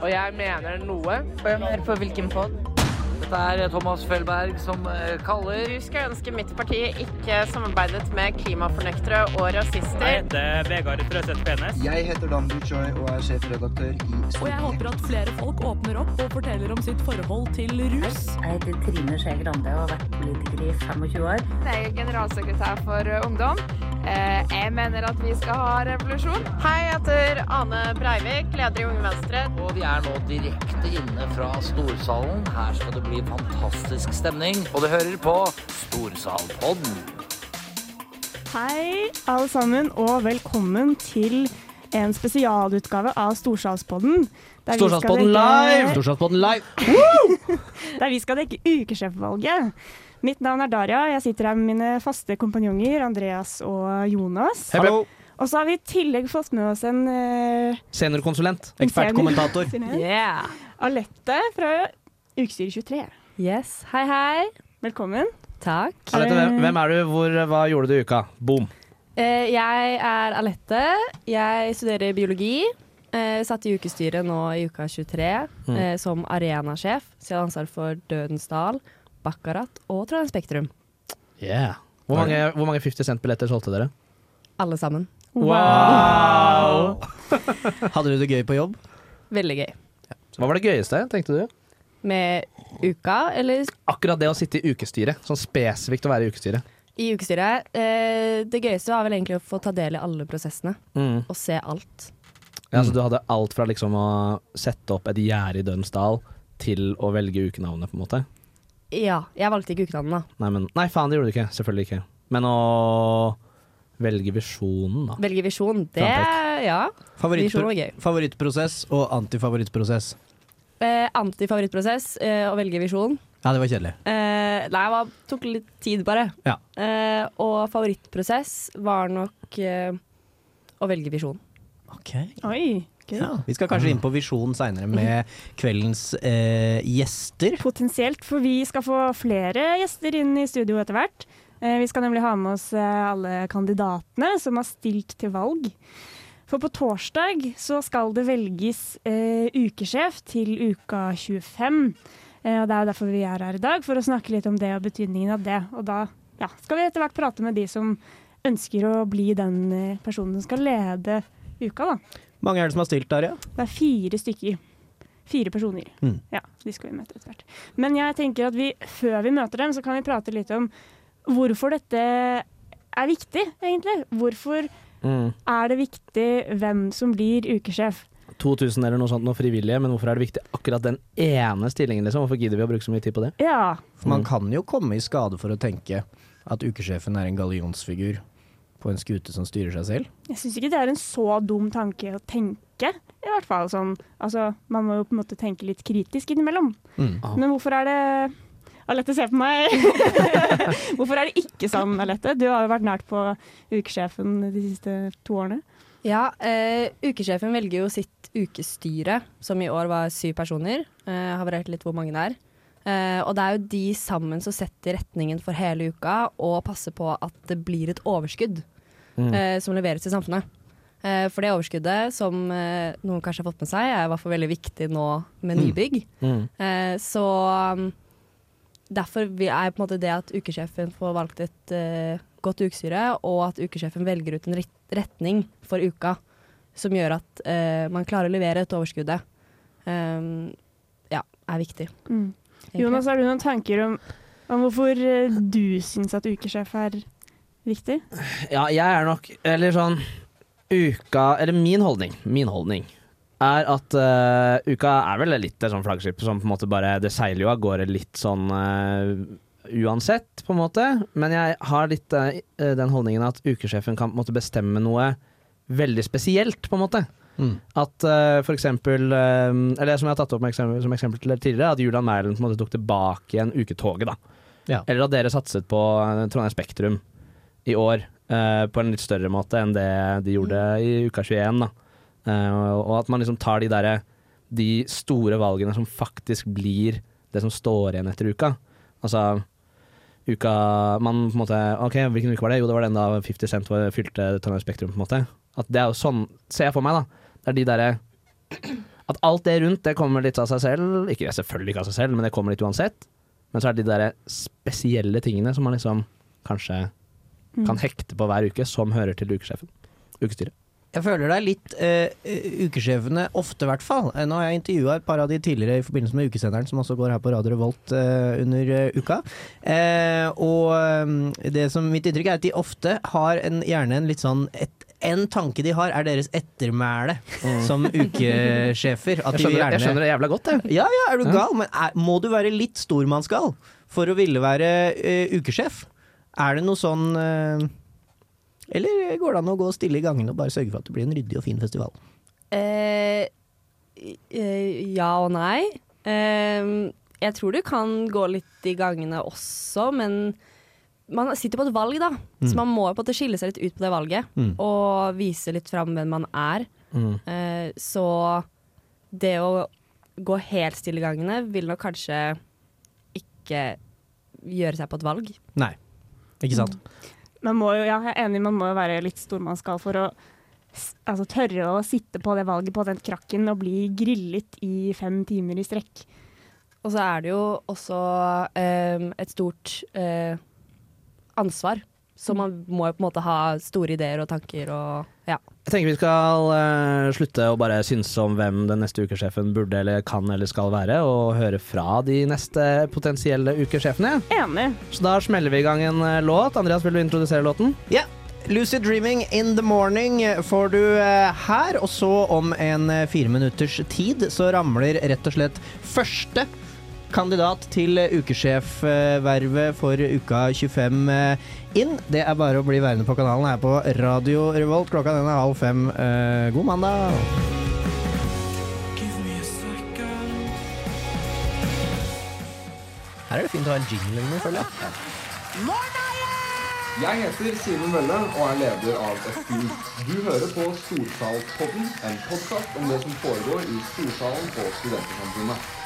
Og jeg mener noe. Hør på hvilken pod? Dette er Thomas Felberg som eh, kaller Du skal ønske mitt parti ikke samarbeidet med klimafornektere og rasister. Jeg heter Vegard Trøseth Penes. Jeg heter Dan Buchoy og er sjefredaktør i Og jeg håper at flere folk åpner opp og forteller om sitt forhold til rus. Jeg heter Trine Skei Grande og har vært politiker i 25 år. Jeg er generalsekretær for Ungdom. Eh, Jeg mener at vi skal ha revolusjon. Hei, jeg heter Ane Breivik, leder i Unge Venstre. Og vi er nå direkte inne fra Storsalen. Her skal det bli fantastisk stemning. Og du hører på Storsalpodden. Hei, alle sammen, og velkommen til en spesialutgave av Storsalspodden. Storsalspodden dekke- live! Storsalspodden live! Der vi skal dekke ukesjefvalget. Mitt navn er Daria. Jeg sitter her med mine faste kompanjonger Andreas og Jonas. Hallo! Og så har vi i tillegg fått med oss en uh, Seniorkonsulent. Ekspertkommentator. Yeah. Alette fra Ukestyre 23. Yes. Hei, hei. Velkommen. Takk. Alette, hvem, hvem er du? Hvor, hva gjorde du i uka? Boom. Uh, jeg er Alette. Jeg studerer biologi. Uh, satt i ukestyret nå i uka 23 Mm. eh, som arenasjef. Så jeg har ansvar for Dødens Dal, Baccarat og Trondheim Spektrum. Yeah. Hvor mange, hvor mange 50 Cent-billetter solgte dere? Alle sammen. Wow! Hadde du det gøy på jobb? Veldig gøy. Hva var det gøyeste, tenkte du? Med uka, eller Akkurat det å sitte i ukestyret. Sånn spesifikt å være i ukestyret. i ukestyret. Eh, det gøyeste var vel egentlig å få ta del i alle prosessene Mm. og se alt. Ja, så du hadde alt fra liksom å sette opp et gjerde i Dønsdal til å velge ukenavnet, på en måte? Ja, jeg valgte ikke ukenavnet, da. Nei, men, nei, faen, det gjorde du ikke. Selvfølgelig ikke. Men å velge visjonen, da. Velge visjon, det. Ja. Favoritt, Visjon var gøy. favorittprosess og antifavorittprosess. Eh, Antifavorittprosess eh, å velge visjon. Ja, det var kjedelig. Eh, nei, det tok litt tid, bare. Ja. Eh, og favorittprosess var nok eh, å velge visjon. Ok. Oi, gøy. Ja, vi skal kanskje inn på visjon seinere med kveldens eh, gjester. Potensielt, for vi skal få flere gjester inn i studio etter hvert. Eh, Vi skal nemlig ha med oss eh, alle kandidatene som har stilt til valg. For på torsdag så skal det velges eh, ukesjef til uka 25. Eh, og Det er jo derfor vi er her i dag, for å snakke litt om det og betydningen av det. Og da ja, skal vi etter hvert prate med de som ønsker å bli den eh, personen som skal lede uka. da. Mange er det som har stilt, Darja? Det er fire stykker. Fire personer. Mm. Ja, de skal vi møte etter hvert. Men jeg tenker at vi, før vi møter dem, så kan vi prate litt om hvorfor dette er viktig, egentlig. Hvorfor Mm. er det viktig hvem som blir ukesjef? 2000 eller noe sånt, noe frivillige, men hvorfor er det viktig akkurat den ene stillingen, liksom? Hvorfor gidder vi å bruke så mye tid på det? Ja, For man Mm. kan jo komme i skade for å tenke at ukesjefen er en gallionsfigur på en skute som styrer seg selv. jeg syns ikke det er en så dum tanke å tenke. I hvert fall sånn Altså, man må jo på en måte tenke litt kritisk innimellom. Mm. Ah. Men hvorfor er det Alette, se på meg. hvorfor er det ikke sånn, Alette? Du har jo vært nært på ukesjefen de siste to årene. Ja, eh, ukesjefen velger jo sitt ukestyre, som i år var syv personer. Eh, har variert litt hvor mange det er. Eh, og det er jo de sammen som setter retningen for hele uka, og passer på at det blir et overskudd Mm. uh, som leveres til samfunnet. Uh, for det overskuddet, som noen kanskje har fått med seg, er i hvert fall veldig viktig nå med Mm. nybygg. Mm. Eh, så um, derfor er på en måte det at ukesjefen får valgt et godt ukestyre, og at ukesjefen velger ut en retning for uka som gjør at man klarer å levere et overskuddet, um, ja, er viktig. Mm. Egentlig. Jonas, har du noen tanker om, om hvorfor eh, du syns at ukesjef er viktig? Ja, jeg er nok Eller sånn Uka Eller min holdning Min holdning er at uh, uka er vel litt et sånt flaggskip som på en måte bare Det seiler jo av gårde litt sånn uh, uansett, på en måte. Men jeg har litt uh, den holdningen at ukesjefen kan på en måte bestemme noe veldig spesielt, på en måte. Mm. At uh, for eksempel eh, Eller som jeg har tatt opp med eksempel, som eksempel til tidligere, at Julian Mæhlen på en måte tok tilbake igjen uketoget, da. Ja. Eller at dere satset på eh, Trondheim Spektrum i år uh, på en litt større måte enn det de gjorde i uka 21. Da. Og at man liksom tar de derre de store valgene som faktisk blir det som står igjen etter uka. Altså uka Man på en måte OK, hvilken uke var det? Jo, det var den da 50 Cent fylte Trondheim Spektrum, på en måte. At det er jo sånn, ser jeg for meg, da. Det er de derre At alt det rundt, det kommer litt av seg selv. Ikke selvfølgelig ikke av seg selv, men det kommer litt uansett. Men så er det de der spesielle tingene som man liksom kanskje Mm. kan hekte på hver uke, som hører til ukesjefen. Ukestyret. Jeg føler er litt uh, ukesjefene, ofte i hvert fall. Eh, Nå har jeg intervjua et par av de tidligere i forbindelse med ukesenderen, som også går her på Radio Revolt uh, under uh, uka. Eh, og um, det som mitt inntrykk er at de ofte har en, gjerne en litt sånn et, En tanke de har, er deres ettermæle som ukesjefer. At Jeg skjønner, gjerne- jeg skjønner det jævla godt, jeg. Ja, ja, er du Ja. gal? Men er, må du være litt stormannsgal for å ville være uh, ukesjef? Er det noe sånn uh, Eller går det an å gå stille i gangene og bare sørge for at det blir en ryddig og fin festival? Uh, eh, ja og nei. Jeg tror du kan gå litt i gangene også, men man sitter på et valg, da. Så Mm. man må på en måte skille seg litt ut på det valget. Mm. Og vise litt fram hvem man er. Mm. Eh, så det å gå helt stille i gangene vil nok kanskje ikke gjøre seg på et valg. Nei, ikke sant? Man må jo, ja, jeg er enig, man må jo være litt stormannsgal for å altså, tørre å sitte på det valget på den krakken og bli grillet i fem timer i strekk. Og så er det jo også eh, et stort eh, ansvar. Så man må jo på en måte ha store ideer og tanker og ja. Jeg tenker vi skal uh, slutte å bare synse om hvem den neste ukesjefen burde eller kan eller skal være, og høre fra de neste potensielle ukesjefene. Enig. Så da smeller vi i gang en eh, låt. Andreas, vil du introdusere låten? Ja. Lucid Dreaming in the morning får du eh, her, og så om en fire minutters tid så ramler rett og slett første kandidat til ukesjefvervet for uka 25 eh, inn. Det er bare å bli værende på kanalen her på Radio Revolt. Klokka den er halv fem. Eh, God mandag! Her er det fint å ha en jingle noe, føler jeg. Jeg heter Simen Mølle og er leder av FU. Du hører på Storsalpodden, en podkast om det som foregår i Storsalen på Studentersamfunnet.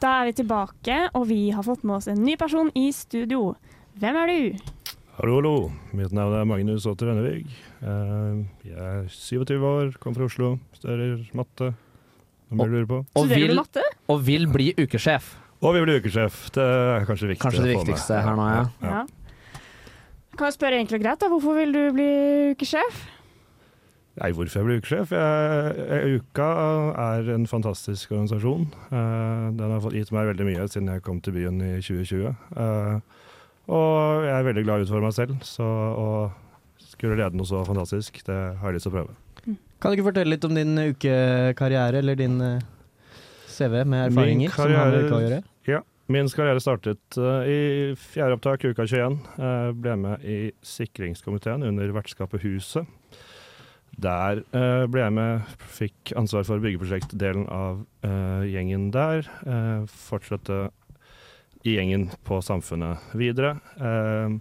Da er vi tilbake, og vi har fått med oss en ny person i studio. Hvem er du? Hallo, hallo. Mitt navn er Magnus Otter Rønnevig. Eh, Jeg er 27 år, kommer fra Oslo, studerer matte. Hva lurer på? Og vil, og vil bli ukesjef. Og vi blir ukesjef. Det er kanskje viktig Kanskje det viktigste her nå, ja. Ja. Kan jeg spørre enkelt og greit, da, hvorfor vil du bli ukesjef? Nei, hvorfor jeg ble ukesjef? Uka er en fantastisk organisasjon. Eh, den har gitt meg veldig mye siden jeg kom til byen i 2020. Eh, og jeg er veldig glad ut for meg selv, så å skulle lede noe så fantastisk, det har jeg lyst til å prøve. Kan du ikke fortelle litt om din ukekarriere, eller din eh, CV med erfaringer Min som har med karriere-? Ja. Min karriere startet i fjerde opptak uka 21. Jeg ble med i sikringskomiteen under vertskapet Huset. Der eh, ble jeg med, fikk ansvar for byggeprosjektdelen av eh, gjengen der. Uh, fortsatte i gjengen på Samfunnet videre. Eh,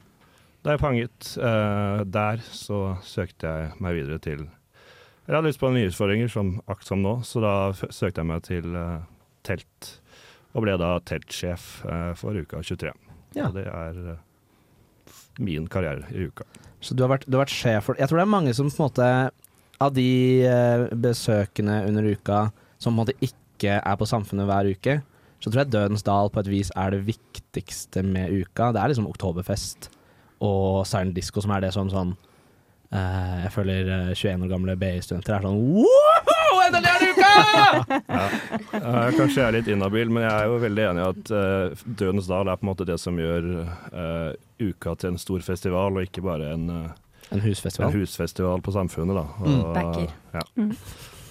da jeg panget eh, der, så søkte jeg meg videre til Jeg hadde lyst på nye utfordringer, som akt som nå, så da søkte jeg meg til eh, telt. Og ble da teltsjef eh, for uka 23. Ja. Og det er eh, min karriere i uka. Så du har vært, du har vært sjef for Jeg tror det er mange som på en måte Av de eh, besøkende under uka som på en måte ikke er på Samfunnet hver uke, så tror jeg Dødens Dal på et vis er det viktigste med uka. Det er liksom Oktoberfest og Silent Disco som er det som sånn uh, Jeg føler eh, 21 år gamle BI-studenter er sånn Wow! Endelig er det uka! Eh, kanskje jeg er litt inhabil, men jeg er jo veldig enig i at uh, Dødens Dal er på en måte det som gjør uh, uka til en stor festival, og ikke bare en, eh, En husfestival. en husfestival på Samfunnet. Da. Mm. Og, mm. Ja. Mm.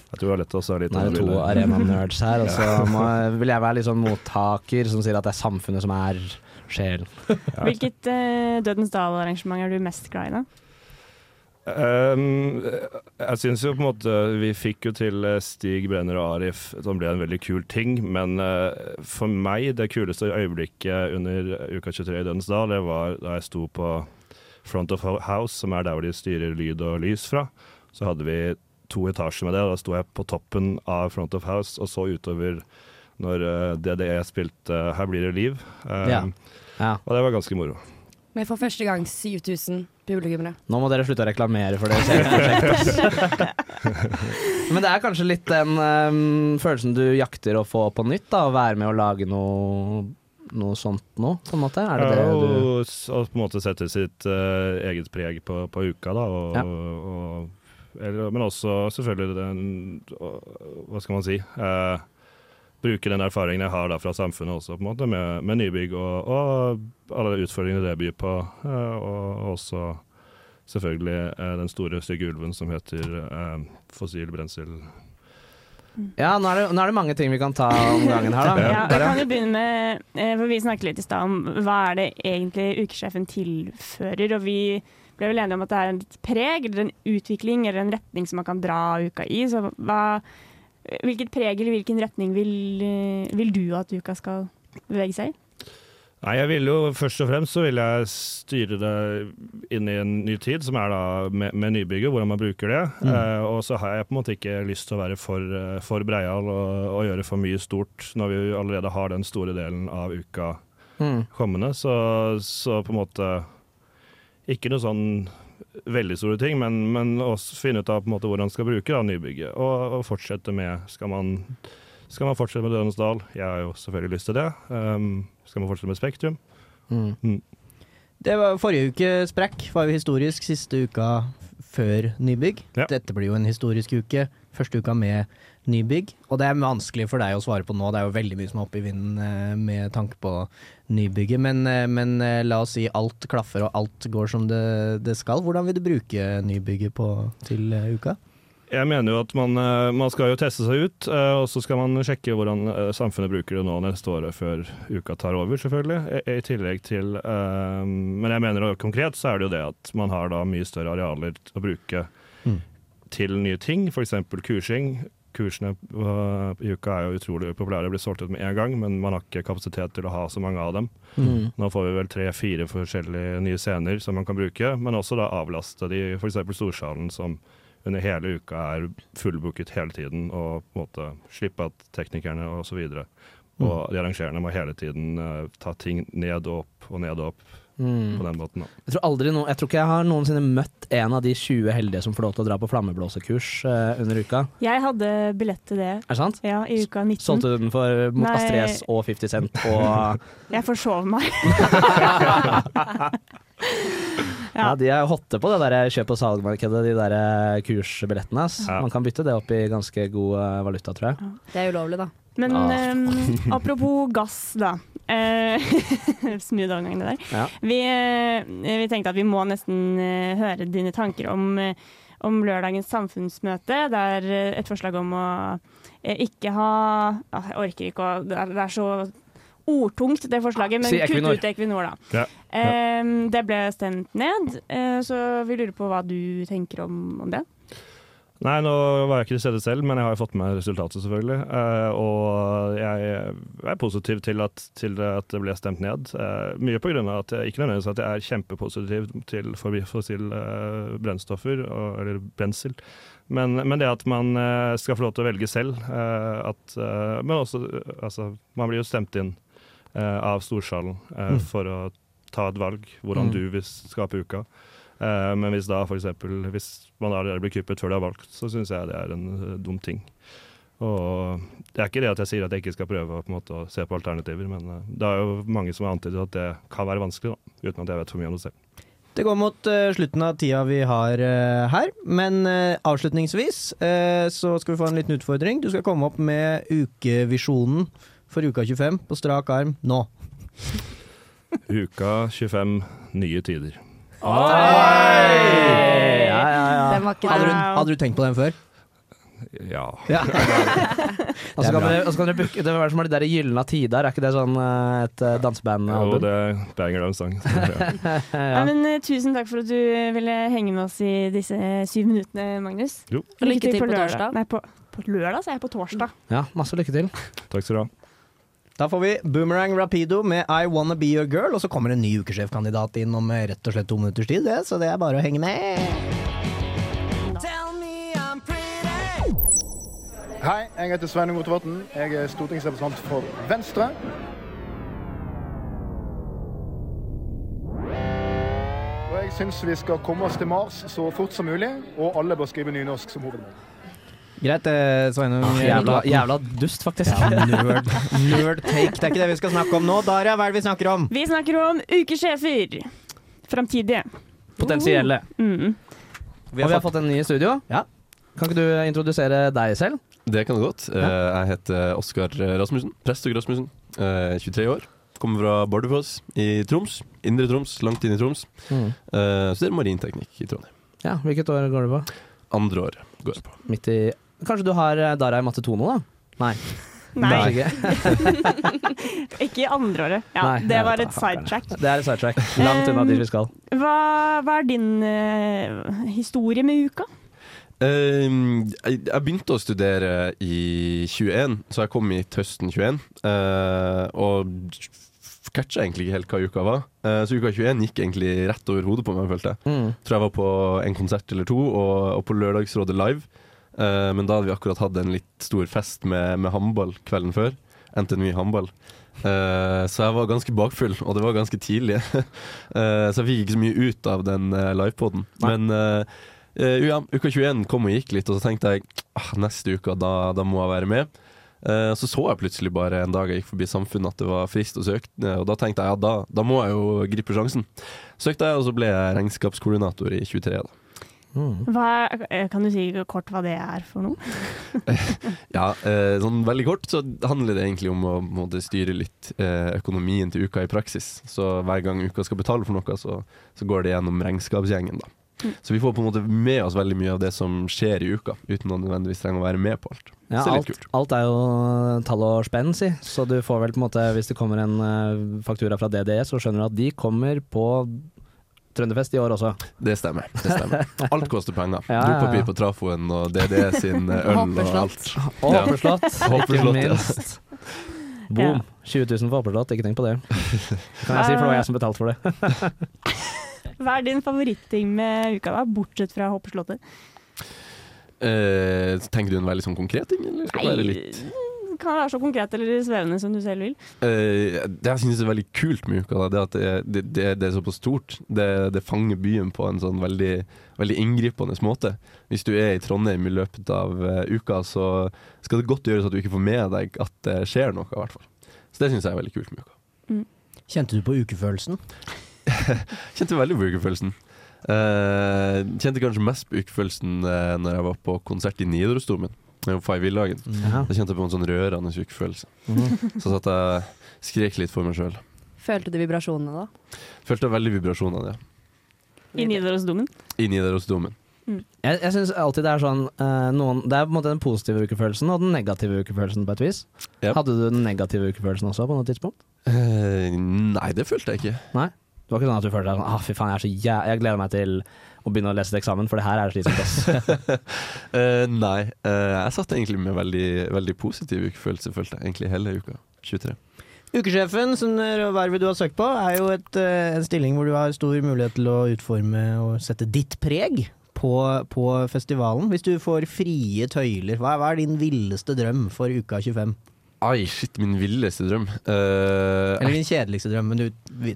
Jeg tror det er lett å være litt Det er to arena-nerds her, og så må, vil jeg være litt sånn mottaker som sier at det er samfunnet som er sjelen. Hvilket Dødens Dal-arrangement er du mest glad i, da? Um, jeg syns jo på en måte Vi fikk jo til eh, Stig Brenner og Arif, som ble en veldig kul ting. Men uh, for meg, det kuleste øyeblikket under uka 23 i Dødens Dal, det var da jeg sto på Front of House, som er der hvor de styrer lyd og lys fra. Så hadde vi to etasjer med det, og da sto jeg på toppen av Front of House og så utover når uh, DDE spilte Her blir det liv. Um, Ja. Ja. Og det var ganske moro. Men for første gang 7000 publikummere. Nå må dere slutte å reklamere for det. Men det er kanskje litt den um, følelsen du jakter å få på nytt, da. Å være med å lage noe, noe sånt nå, på en måte. Er det det Ja, du og, og på en måte sette sitt uh, eget preg på, på uka, da. Og, Ja. og, eller, men også selvfølgelig den Hva skal man si? eh, bruke den erfaringen jeg har da fra samfunnet også, på en måte, med, med nybygg og, og alle utfordringene det byr på. eh, og også selvfølgelig eh, den store, stygge ulven som heter eh, fossil brensel. Ja, nå er, det, nå er det mange ting vi kan ta om gangen her, da. Ja, vi kan jo begynne med eh, For vi snakket litt i stad om hva er det egentlig ukesjefen tilfører. Og vi ble vel enige om at det er et preg eller en utvikling eller en retning som man kan dra uka i. Så hva, hvilket preg eller hvilken retning vil, eh, vil du at uka skal bevege seg i? Nei, jeg vil jo først og fremst så vil jeg styre det inn i en ny tid, som er da med, med nybygget, hvordan man bruker det. Mm. Eh, og så har jeg på en måte ikke lyst til å være for, eh, for breial og, og gjøre for mye stort når vi allerede har den store delen av uka Mm. kommende. Så, så på en måte ikke noe sånn veldig store ting, men, men også finne ut av på en måte hvordan man skal bruke da, nybygget. Og, og fortsette med Skal man, skal man fortsette med Dødens dal? Jeg har jo selvfølgelig lyst til det. Um, skal man fortsette med Spektrum? Mm. Mm. Det var Forrige uke sprekk var jo historisk, siste uka før nybygg. Ja. Dette blir jo en historisk uke. Første uka med nybygg. Og det er vanskelig for deg å svare på nå, det er jo veldig mye som er oppe i vinden eh, med tanke på nybygget. Men, eh, men eh, la oss si alt klaffer og alt går som det, det skal. Hvordan vil du bruke nybygget på, til uka? Jeg mener jo at man, man skal jo teste seg ut, og så skal man sjekke hvordan samfunnet bruker det nå neste året før uka tar over, selvfølgelig. I, i tillegg til um, Men jeg mener konkret så er det jo det at man har da mye større arealer å bruke Mm. til nye ting, f.eks. kursing. Kursene i uka er jo utrolig populære, blir solgt ut med en gang, men man har ikke kapasitet til å ha så mange av dem. Mm. Nå får vi vel tre-fire forskjellige nye scener som man kan bruke, men også da avlaste de f.eks. Storsalen, som under hele uka er fullbooket hele tiden, og på en måte slippe at teknikerne og så videre og de arrangerende må hele tiden uh, ta ting ned og opp og ned og opp Mm. på den måten. Da. Jeg tror, aldri no, jeg tror ikke jeg har noensinne møtt en av de 20 heldige som får lov til å dra på flammeblåsekurs eh, under uka. Jeg hadde billett til det Er det sant? ja, i uka 19. Solgte du den for mot Nei. Astrid S og 50 Cent og Jeg forsov meg. Ja, de er hotte på det der kjøp- og salgmarkedet, de der eh, kursbillettene. Ja. Man kan bytte det opp i ganske god eh, valuta, tror jeg. Det er ulovlig, da. Men Ah. um, apropos gass, da. Uh, Smooth overgang, det der. Ja. Vi, eh, vi tenkte at vi må nesten eh, høre dine tanker om, om lørdagens samfunnsmøte. Det er et forslag om å ikke ha ah, Jeg orker ikke å Det er, det er så ordtungt, det forslaget, men Si kutt ut Equinor, da. Ja. Eh, det ble stemt ned, uh, så vi lurer på hva du tenker om, om det. Nei, nå var jeg ikke til stede selv, men jeg har jo fått med resultatet, selvfølgelig. Eh, og jeg er positiv til at, til at det ble stemt ned. Eh, mye på grunn av at jeg ikke nødvendigvis at jeg er kjempepositiv til fossile eh, brennstoffer, og, eller brensel. Men, men det at man eh, skal få lov til å velge selv, eh, at, eh, men også altså, Man blir jo stemt inn av storsalen Mm. for å ta et valg hvordan Mm. du vil skape uka. Eh, men hvis da for eksempel, hvis man allerede blir kuppet før de har valgt, så syns jeg det er en eh, dum ting. Og det er ikke det at jeg sier at jeg ikke skal prøve på måte, å se på alternativer, men eh, det er jo mange som har antydet at det kan være vanskelig, da, uten at jeg vet for mye om det selv. Det går mot uh, slutten av tida vi har uh, her, men uh, avslutningsvis så skal vi få en liten utfordring. Du skal komme opp med ukevisjonen for uka 25 på strak arm nå. Uka 25, nye tider. Ja, ja, ja. Den var ikke Hadde du, dum. hadde du tenkt på den før? Ja. Ja. Og så kan dere, og så kan dere booke Det var som de der Gylna tider, er ikke det sånn eh, et eh, Jo, dansebandalbum? det er banger av en sang. så Ja. ja. men, eh, tusen takk for at du ville henge med oss i disse syv minuttene, Magnus. Jo. Og lykke til på lørdag. Nei, på, på lørdag, er jeg. På torsdag. ja, masse lykke til. Takk skal du ha. Da får vi Boomerang Rapido med I Wanna Be Your Girl, og så kommer en ny ukesjefkandidat inn om eh, rett og slett to minutters tid, det, så det er bare å henge med. Hei, jeg heter Sveinung Rotevatn. Jeg er stortingsrepresentant for Venstre. Og jeg syns vi skal komme oss til Mars så fort som mulig, og alle bør skrive nynorsk som hovedmål. Greit, det, Sveinung. Ah, jævla, jævla dust, faktisk. Ja, nerd. nerd take. Det er ikke det vi skal snakke om nå. Daria, hva er det vi snakker om? Vi snakker om ukesjefer. Framtidige. Potensielle. Mm. Vi har, og vi har fått en ny i studio. Kan ikke du introdusere deg selv? Det kan du godt. Eh, Jeg heter Oskar Rasmussen. Prestog Rasmussen. Eh, 23 år. Kommer fra Bardufoss i Troms. Indre Troms, langt inn i Troms. Mm. Eh, Studerer marinteknikk i Trondheim. Ja, Hvilket år går du på? Andre året går jeg på. Midt i Kanskje du har eh, Dara i matte 2 nå, da? Nei. Nei. Ikke. I andre året. Ja, Nei, det var et sidetrack. Det er et sidetrack. Langt unna dit vi skal. Hva, hva er din uh, historie med uka? Eh, jeg, jeg begynte å studere i 21, så jeg kom hit høsten 21. Uh, og catcha egentlig ikke helt hva uka var. Eh, så uka 21 gikk egentlig rett over hodet på meg, følte jeg. Mm. Tror jeg var på en konsert eller to, og, og på Lørdagsrådet live. Eh, men da hadde vi akkurat hatt en litt stor fest med, med håndball kvelden før. NTNU håndball. Uh, så jeg var ganske bakfull, og det var ganske tidlig. uh, så jeg fikk ikke så mye ut av den uh, livepoden. Men eh, eh, ja, uka 21 kom og gikk litt, og så tenkte jeg ah, neste uke, da, da må jeg være med. Eh, så så jeg plutselig bare en dag jeg gikk forbi Samfunnet at det var frist å søke, eh, og da tenkte jeg ja, da, da må jeg jo gripe sjansen. Søkte jeg, og så ble jeg regnskapskoordinator i 23. da. Hva, er- eh, kan du si kort hva det er for noe? Ja, eh, sånn veldig kort så handler det egentlig om å måte, styre litt eh, økonomien til uka i praksis. Så hver gang uka skal betale for noe, så, så går det gjennom regnskapsgjengen, da. Mm. Så vi får på en måte med oss veldig mye av det som skjer i uka, uten å nødvendigvis trenge å være med på alt. Ja, alt, alt er jo tall og spenn, si. Så du får vel på en måte, hvis det kommer en faktura fra DDE, så skjønner du at de kommer på Trønderfest i år også. Det stemmer. det stemmer Alt koster penger. Ja, ja, ja. Dopapir på trafoen og DDE sin eh, øl og alt. Og Hoppeslott, ikke minst. Boom. 20 000 for Hoppeslott, ikke tenk på det. Kan jeg si, for det var jeg som betalte for det. Hva er din favoritting med uka, da, bortsett fra Hoppeslottet? Eh, tenker du en veldig sånn konkret ting, eller skal det være litt kan være så konkret eller svevende som du selv vil. Uh, det jeg synes er veldig kult med uka, det er at det, det, det, er såpass stort. Det, det fanger byen på en sånn veldig, veldig inngripende måte. Hvis du er i Trondheim i løpet av uh, uka, så skal det godt gjøres at du ikke får med deg at det skjer noe, i hvert fall. Så det syns jeg er veldig kult med uka. Kjente du på ukefølelsen? Kjente veldig på ukefølelsen. Uh, kjente kanskje mest på ukefølelsen uh, når jeg var på konsert i Nidarosdomen. Five-dagen. Mm. Da kjente jeg på en sånn rørende tjukk følelse. Mm. Så satt jeg skrek litt for meg sjøl. Følte du vibrasjonene da? Følte veldig vibrasjonene, ja. I Nidarosdomen. I Nidarosdomen. Jeg, jeg syns alltid det er sånn uh, noen, Det er på en måte den positive ukefølelsen og den negative ukefølelsen på et vis. Yep. Hadde du den negative ukefølelsen også på noe tidspunkt? Uh, nei, det følte jeg ikke. Nei? Det var ikke sånn at du følte deg sånn ah, fy faen, jeg er så jæ Jeg gleder meg til å begynne å lese til eksamen, for det her er slitsomt, ass. Eh, nei, uh, jeg satt egentlig med veldig, veldig positiv ukefølelse, følte jeg egentlig hele uka. 23. Ukesjefen, som er vervet du har søkt på, er jo et, eh, en stilling hvor du har stor mulighet til å utforme og sette ditt preg på, på festivalen. Hvis du får frie tøyler, hva, hva er din villeste drøm for uka 25? Ai, shit, min villeste drøm. Uh, Eller din kjedeligste drøm, men du,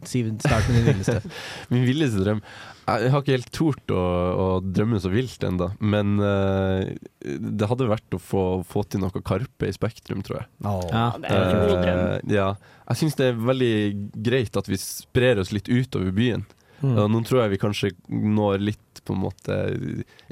start med din villeste. Min villeste drøm Jeg har ikke helt tort å, å drømme så vilt ennå, men uh, det hadde vært å få, få til noe Karpe i Spektrum, tror jeg. Ja, det er en god drøm. Eh, ja. Jeg syns det er veldig greit at vi sprer oss litt utover byen. Mm. Og nå tror jeg vi kanskje når litt på en måte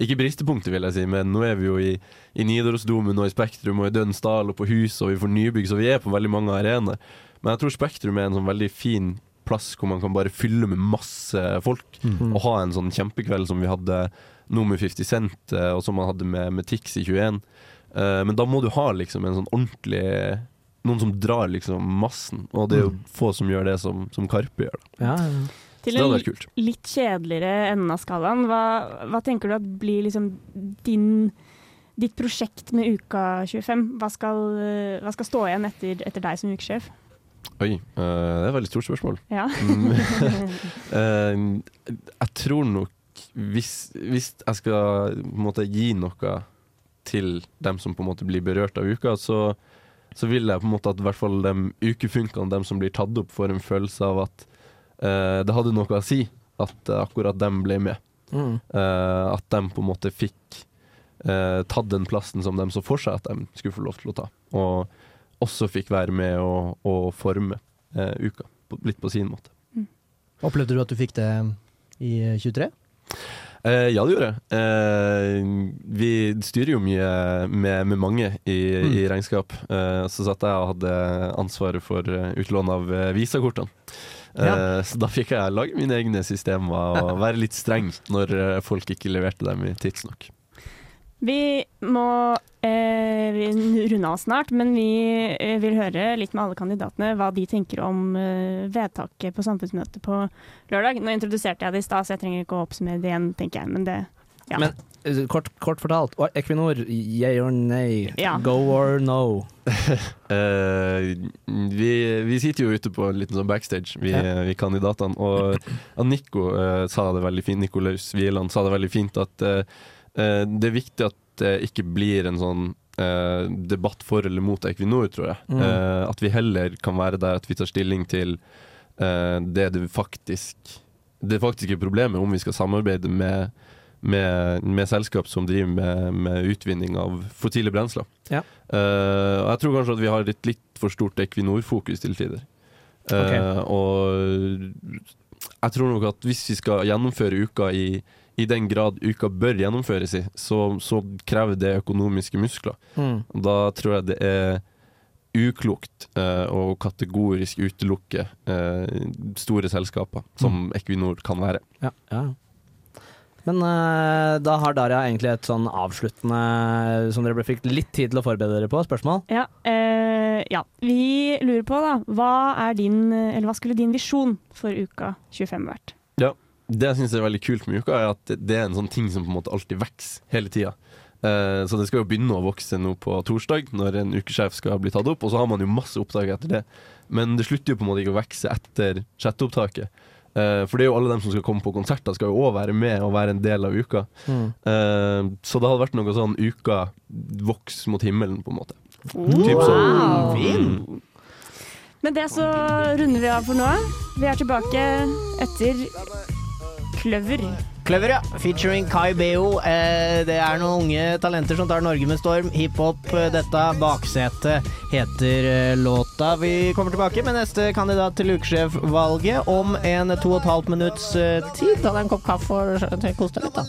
Ikke bristepunktet, vil jeg si, men nå er vi jo i, i Nidarosdomen og i Spektrum og i Dønsdal og på hus, og vi får nybygg, så vi er på veldig mange arenaer. Men jeg tror Spektrum er en sånn veldig fin plass hvor man kan bare fylle med masse folk. mm. Og ha en sånn kjempekveld som vi hadde nå med 50 Cent, eh, og som man hadde med, med Tix i 21. Uh, men da må du ha liksom en sånn ordentlig Noen som drar liksom massen, og det er jo få som gjør det som, som Karpe gjør. Da. Ja, ja. Til en litt kjedeligere enden av skalaen, hva, hva tenker du at blir liksom din, ditt prosjekt med Uka 25? Hva skal, eh, hva skal stå igjen etter, etter deg som ukesjef? Oi, eh, det er et veldig stort spørsmål. Ja. Eh, jeg tror nok hvis, hvis jeg skal på en måte gi noe til dem som på en måte blir berørt av uka, så, så vil jeg på en måte at i hvert fall de ukefunkene, dem som blir tatt opp, får en følelse av at uh, det hadde noe å si at akkurat dem ble med. Mm. Uh, at de på en måte fikk uh, tatt den plassen som de så for seg at de skulle få lov til å ta. Og også fikk være med å, å forme eh, uka, på, litt på sin måte. Opplevde du at du fikk det i 23? Eh, ja, det gjorde jeg. Eh, vi styrer jo mye med, med mange i, Mm. i regnskap. Eh, så satt jeg og hadde ansvaret for eh, utlån av eh, visakortene. Eh, Ja. Så da fikk jeg lage mine egne systemer og være litt streng når folk ikke leverte dem i tidsnok. Vi må eh, vi runde av snart, men vi eh, vil høre litt med alle kandidatene hva de tenker om eh, vedtaket på samfunnsmøtet på lørdag. Nå introduserte jeg det i stad, så jeg trenger ikke å oppsummere det igjen, tenker jeg. Men det ja. Men eh, kort, kort fortalt, Equinor, yeah or nay? Ja. Go or no? uh, vi, vi sitter jo ute på en liten sånn backstage, vi, Ja. vi kandidatene. Og og Nico uh, sa det veldig fint, Nico Laus Wieland sa det veldig fint at eh, det er viktig at det ikke blir en sånn eh, debatt for eller mot Equinor, tror jeg. Mm. Eh, at vi heller kan være der at vi tar stilling til eh, det det faktisk Det faktiske problemet om vi skal samarbeide med med, med selskap som driver med, med utvinning av fossile brensler. Ja. Eh, jeg tror kanskje at vi har et litt for stort Equinor-fokus til tider. Eh, og jeg tror nok at hvis vi skal gjennomføre uka i, i den grad uka bør gjennomføres i, så, så krever det økonomiske muskler. Mm. Da tror jeg det er uklokt eh, å kategorisk utelukke eh, store selskaper, som Equinor kan være. Ja, ja. Men eh, da har Daria egentlig et sånn avsluttende som dere fikk litt tid til å forberede dere på, spørsmål. Ja, eh, ja. Vi lurer på, da, hva, er din, eller hva skulle din visjon for uka 25 vært? Det jeg syns er veldig kult med uka, er at det er en sånn ting som på en måte alltid vokser hele tida. Uh, så det skal jo begynne å vokse nå på torsdag, når en ukesjef skal bli tatt opp. Og så har man jo masse opptak etter det. Men det slutter jo på en måte ikke å vokse etter chatteopptaket. Uh, for det er jo alle dem som skal komme på konserter, skal jo òg være med og være en del av uka. Mm. Uh, så det hadde vært noe sånn uka voks mot himmelen, på en måte. Typ sånn. Wow. Mm. Med det så runder vi av for nå. Vi er tilbake etter Kløver. Kløver, ja. Featuring Kai Beo. Eh, det er noen unge talenter som tar Norge med storm. Hiphop. eh, Dette Baksetet heter eh, låta. Vi kommer tilbake med neste kandidat til ukesjefvalget om en to og et halvt minutts tid. Ta deg en kopp kaffe og kos deg litt, da.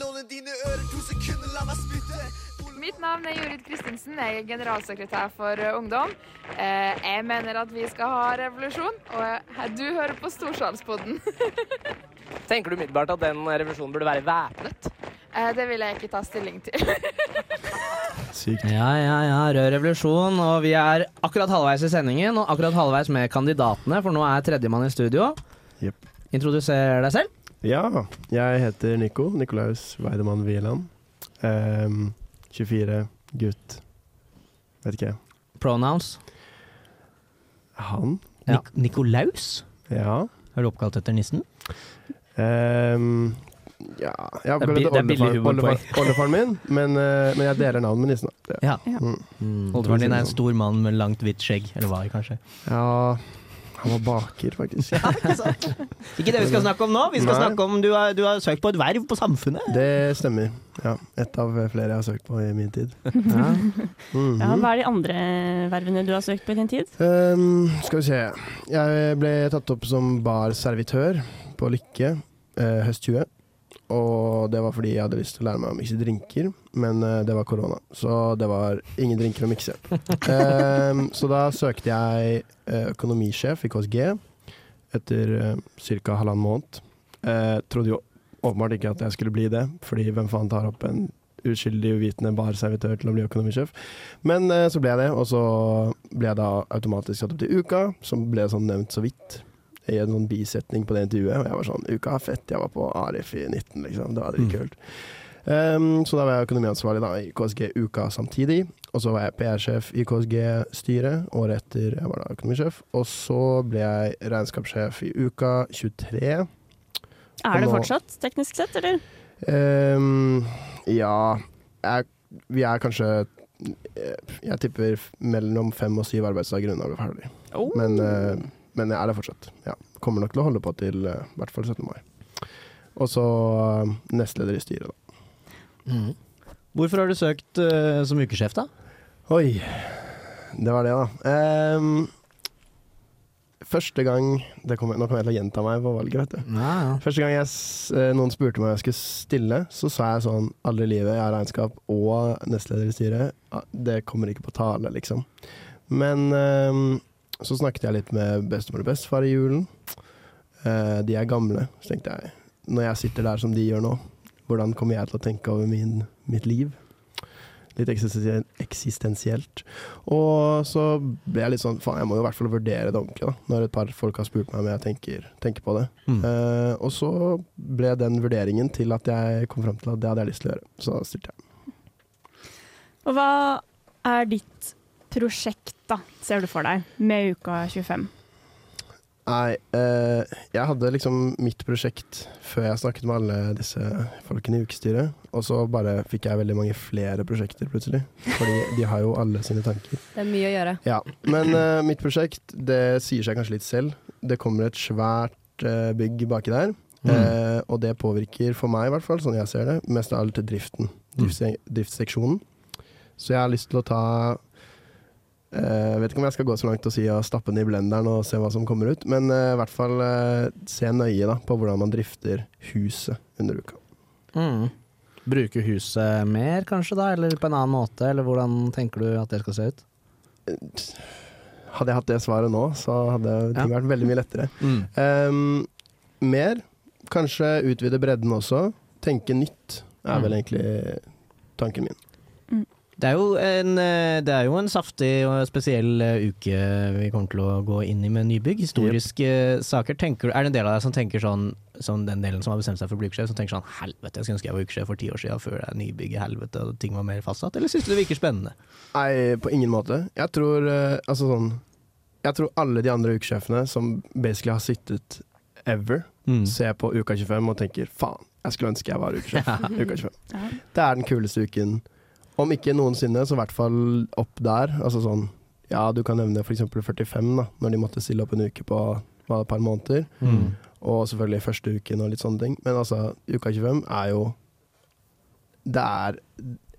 Mitt navn er Jorid Kristinsen. Jeg er generalsekretær for Ungdom. Eh, Jeg mener at vi skal ha revolusjon, og du hører på Storsalspodden. Tenker du umiddelbart at den revolusjonen burde være væpnet? Eh, Det vil jeg ikke ta stilling til. Sykt. Ja, ja, ja. Rød revolusjon. Og vi er akkurat halvveis i sendingen, og akkurat halvveis med kandidatene, for nå er tredjemann i studio. Yep. Introduser deg selv. Ja, jeg heter Nico. Nikolaus Weidemann Wieland. Um, 24, gutt. Vet ikke. Pronouns? Han. Ja. Nik Nikolaus? Ja. Er du oppkalt etter nissen? Ehm, ja Jeg Det har oppkalt det oldefaren, min, men, uh, men jeg deler navnet med nissen. da. Det- Ja. Mm. Oldefaren din er en stor mann med langt, hvitt skjegg. Eller var, kanskje. Ja, han var baker, faktisk. Ikke det vi skal snakke om nå. Vi skal Nei. snakke om du har, du har søkt på et verv på Samfunnet. Det stemmer. Ja, Et av flere jeg har søkt på i min tid. Ja. Mhm. Ja, hva er de andre vervene du har søkt på i din tid? Um, skal vi se. Jeg ble tatt opp som barservitør på Lykke eh, høst 20. Og det var fordi jeg hadde lyst til å lære meg å mikse drinker, men eh, det var korona. Så det var ingen drinker å mikse. eh, så da søkte jeg eh, økonomisjef i KSG etter eh, ca. halvannen måned. Eh, trodde jo åpenbart ikke at jeg skulle bli det, fordi hvem faen tar opp en uskyldig uvitende barservitør til å bli økonomisjef? Men eh, så ble jeg det, og så ble jeg da automatisk satt opp til Uka, som ble sånn nevnt så vidt i en sånn bisetning på det intervjuet. Og jeg var sånn Uka er fett, jeg var på Arif i 19, liksom. Det var dritkult. Um, så da var jeg økonomiansvarlig da, i KSG Uka samtidig. Og så var jeg PR-sjef i KSG-styret året etter jeg var da økonomisjef. Og så ble jeg regnskapssjef i Uka 23. Er det nå- fortsatt, teknisk sett, eller? Um, ja jeg, Vi er kanskje eh, Jeg tipper mellom fem og syv arbeidsdager unna å bli ferdig. Oh. Men, eh, men jeg er det fortsatt. Ja. Kommer nok til å holde på til eh, i hvert fall 17. mai. Og så eh, nestleder i styret, da. Hvorfor har du søkt uh, som ukesjef, da? Oi, det var det, da. Um, første gang det kommer, Nå kommer jeg til å gjenta meg på valget, vet du. Første gang jeg, noen spurte meg om jeg skulle stille, så sa jeg sånn Aldri i livet, jeg har regnskap og nestleder i styret. Det kommer ikke på tale, liksom. Men ehm, så snakket jeg litt med bestemor og bestefar i julen. Eh, de er gamle. Så tenkte jeg, når jeg sitter der som de gjør nå, hvordan kommer jeg til å tenke over min, mitt liv? Litt eksistensielt-. Og så ble jeg litt sånn Faen, jeg må jo i hvert fall vurdere det ordentlig, da. Når et par folk har spurt meg om jeg tenker, tenker på det. Mm. Uh, og så ble den vurderingen til at jeg kom fram til at det hadde jeg lyst til å gjøre. Så stilte jeg. Og hva er ditt prosjekt, da, ser du for deg, med Uka 25? Nei, eh, jeg hadde liksom mitt prosjekt før jeg snakket med alle disse folkene i ukestyret. Og så bare fikk jeg veldig mange flere prosjekter plutselig. Fordi de har jo alle sine tanker. Det er mye å gjøre. Ja, Men eh, mitt prosjekt, det sier seg kanskje litt selv. Det kommer et svært eh, bygg baki der. Mm. Eh, og det påvirker, for meg i hvert fall, sånn jeg ser det, mest av alt driften. Drifts driftsseksjonen. Så jeg har lyst til å ta Jeg vet ikke om jeg skal gå så langt og si å stappe den i blenderen og se hva som kommer ut, men eh, i hvert fall eh, se nøye da, på hvordan man drifter huset under uka. Mm. Bruke huset mer, kanskje, da? Eller på en annen måte? Eller hvordan tenker du at det skal se ut? Hadde jeg hatt det svaret nå, så hadde ting Ja. vært veldig mye lettere. Mm. Um, mer. Kanskje utvide bredden også. Tenke nytt er Mm. vel egentlig tanken min. Det er, jo en, eh, det er jo en saftig og spesiell eh, uke vi kommer til å gå inn i med nybygg. Historiske saker. Tenker, er det en del av deg som tenker sånn, som den delen som har bestemt seg for å bli ukesjef, som tenker sånn helvete, jeg skulle ønske jeg var ukesjef for ti år siden før det er nybygg i helvete og ting var mer fastsatt, eller syns du det virker spennende? Nei, på ingen måte. Jeg tror eh, altså sånn Jeg tror alle de andre ukesjefene som basically har sittet ever, Mm. ser på Uka 25 og tenker faen, jeg skulle ønske jeg var ukesjef. Uka 25. Ja. Det er den kuleste uken. Om ikke noensinne, så i hvert fall opp der. Altså sånn Ja, du kan nevne f.eks. 45, da, når de måtte stille opp en uke på hva, et par måneder. Mm. Og selvfølgelig første uken og litt sånne ting. Men altså, uka 25 er jo Det er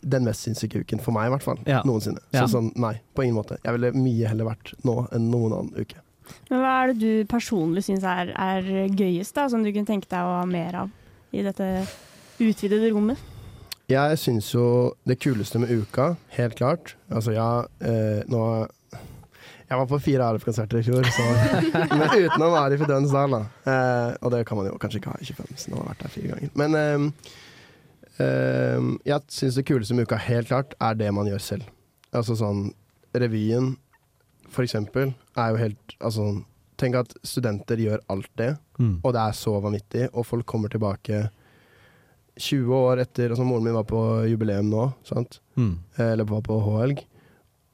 den mest sinnssyke uken for meg, i hvert fall. Ja. Noensinne. Ja. Så sånn, nei, på ingen måte. Jeg ville mye heller vært nå enn noen annen uke. Men hva er det du personlig syns er, er gøyest, da, som du kunne tenke deg å ha mer av i dette utvidede rommet? Jeg syns jo det kuleste med uka, helt klart Altså, ja, eh, nå Jeg var på fire RF-konserter i fjor, så, men utenom Arif i Dødens dal, da. Eh, og det kan man jo kanskje ikke ha i 25, siden man har vært der fire ganger. Men eh, eh, jeg syns det kuleste med uka, helt klart, er det man gjør selv. Altså sånn Revyen, for eksempel, er jo helt Altså, tenk at studenter gjør alt det, Mm. og det er så vanvittig, og folk kommer tilbake 20 år etter altså Moren min var på jubileum nå, sant? Mm. Eh, eller var på H-helg.